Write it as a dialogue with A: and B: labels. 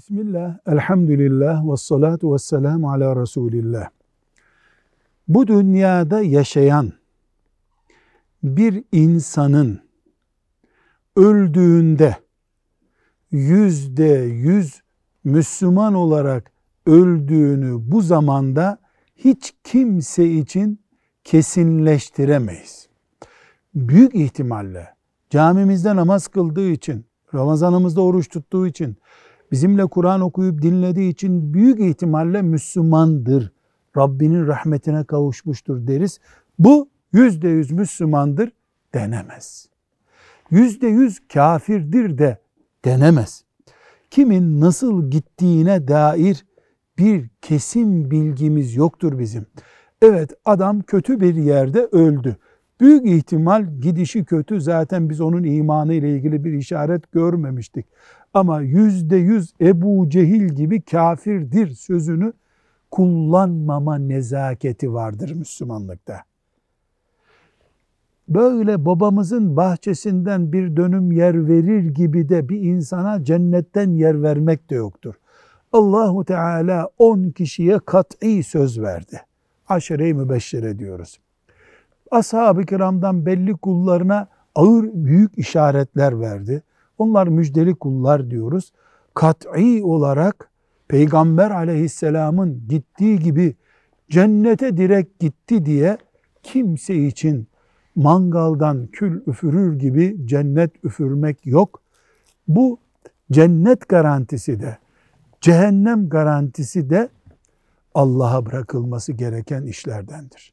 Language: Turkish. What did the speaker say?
A: Bismillah, elhamdülillah ve salatu ve selamu ala Resulillah. Bu dünyada yaşayan bir insanın öldüğünde yüzde yüz Müslüman olarak öldüğünü bu zamanda hiç kimse için kesinleştiremeyiz. Büyük ihtimalle camimizde namaz kıldığı için, Ramazanımızda oruç tuttuğu için, bizimle Kur'an okuyup dinlediği için büyük ihtimalle Müslümandır. Rabbinin rahmetine kavuşmuştur deriz. Bu yüzde yüz Müslümandır denemez. Yüzde yüz kafirdir de denemez. Kimin nasıl gittiğine dair bir kesin bilgimiz yoktur bizim. Evet adam kötü bir yerde öldü. Büyük ihtimal gidişi kötü zaten biz onun imanı ile ilgili bir işaret görmemiştik. Ama yüzde yüz Ebu Cehil gibi kafirdir sözünü kullanmama nezaketi vardır Müslümanlıkta. Böyle babamızın bahçesinden bir dönüm yer verir gibi de bir insana cennetten yer vermek de yoktur. Allahu Teala 10 kişiye kat'i söz verdi. Aşere-i mübeşşere diyoruz. Ashab-ı kiramdan belli kullarına ağır büyük işaretler verdi. Onlar müjdeli kullar diyoruz. Kat'i olarak Peygamber aleyhisselamın gittiği gibi cennete direkt gitti diye kimse için mangaldan kül üfürür gibi cennet üfürmek yok. Bu cennet garantisi de cehennem garantisi de Allah'a bırakılması gereken işlerdendir.